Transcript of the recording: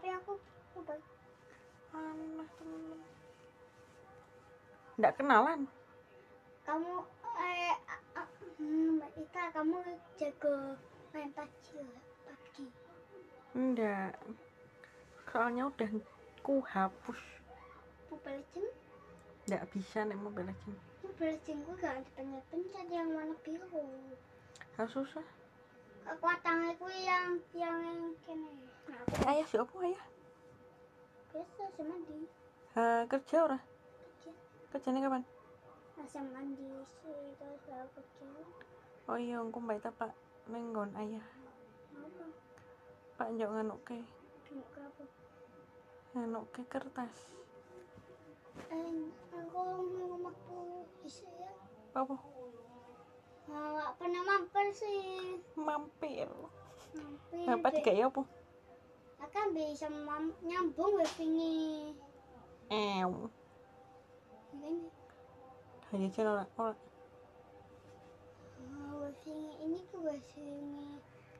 tapi aku baik aneh temen. Nggak kenalan? Kamu eh hmm, Mbak Ita kamu jago main PUBG PUBG? Enggak soalnya udah ku hapus. Mobile Legends? Nggak bisa nih mobile legend Mobile Legends gue gak dipencet-pencet yang warna biru. Harus susah. Kekuatan aku yang yang ayah siapa ayah. Biasa sih mandi. Eh, kerja ora? Kerja. Kerjanya kapan? Asam mandi sih terus kerja. Oh iya aku mbak pak? Nenggon ayah. Apa? Pak njok nganuk ke Nggak apa? Nganuk ke kertas. Eh aku mau waktu bisa ya apa? Nggak pernah mampir sih? Mampir. Mampir apa tiga ya apa kan bisa nyambung wifi-nya. Ew. Ini. Hanya channel orang. Wifi-nya ini.